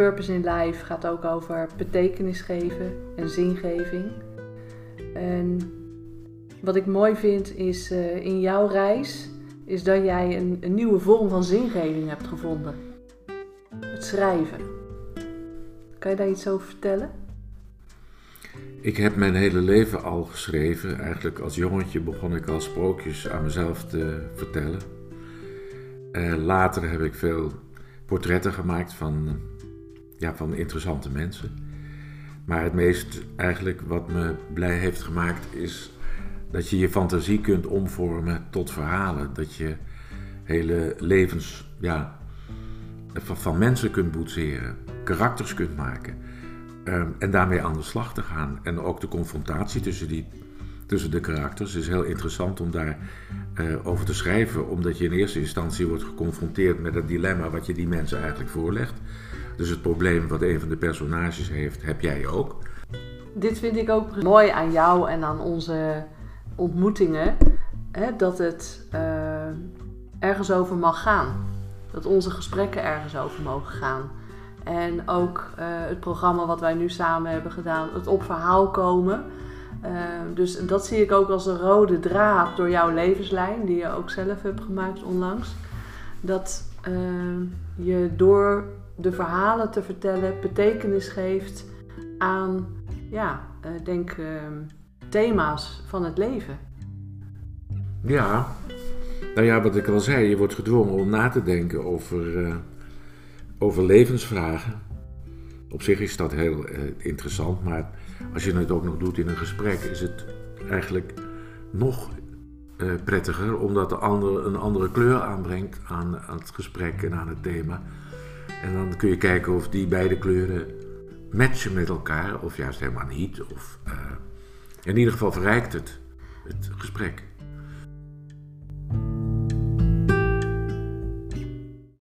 Purpose in Life gaat ook over betekenis geven en zingeving. En wat ik mooi vind is uh, in jouw reis, is dat jij een, een nieuwe vorm van zingeving hebt gevonden. Het schrijven. Kan je daar iets over vertellen? Ik heb mijn hele leven al geschreven. Eigenlijk als jongetje begon ik al sprookjes aan mezelf te vertellen. Uh, later heb ik veel portretten gemaakt van, ja, van interessante mensen. Maar het meest eigenlijk wat me blij heeft gemaakt is dat je je fantasie kunt omvormen tot verhalen. Dat je hele levens ja, van, mensen kunt boetseren, karakters kunt maken. Ehm, en daarmee aan de slag te gaan. En ook de confrontatie tussen, die, tussen de karakters is heel interessant om daar uh, over te schrijven. Omdat je in eerste instantie wordt geconfronteerd met het dilemma wat je die mensen eigenlijk voorlegt. Dus het probleem wat een van de personages heeft, heb jij ook. Dit vind ik ook mooi aan jou en aan onze ontmoetingen. Hè, dat het uh, ergens over mag gaan. Dat onze gesprekken ergens over mogen gaan. En ook uh, het programma wat wij nu samen hebben gedaan, het op verhaal komen. Uh, dus dat zie ik ook als een rode draad door jouw levenslijn, die je ook zelf hebt gemaakt onlangs. Dat je door de verhalen te vertellen betekenis geeft aan, ja, denk thema's van het leven. Ja, nou ja, wat ik al zei, je wordt gedwongen om na te denken over over levensvragen. Op zich is dat heel uh, interessant, maar als je het ook nog doet in een gesprek, is het eigenlijk nog prettiger, omdat de ander een andere kleur aanbrengt aan, aan, het gesprek en aan het thema. En dan kun je kijken of die beide kleuren matchen met elkaar, of juist helemaal niet. Of, uh, in ieder geval verrijkt het het gesprek.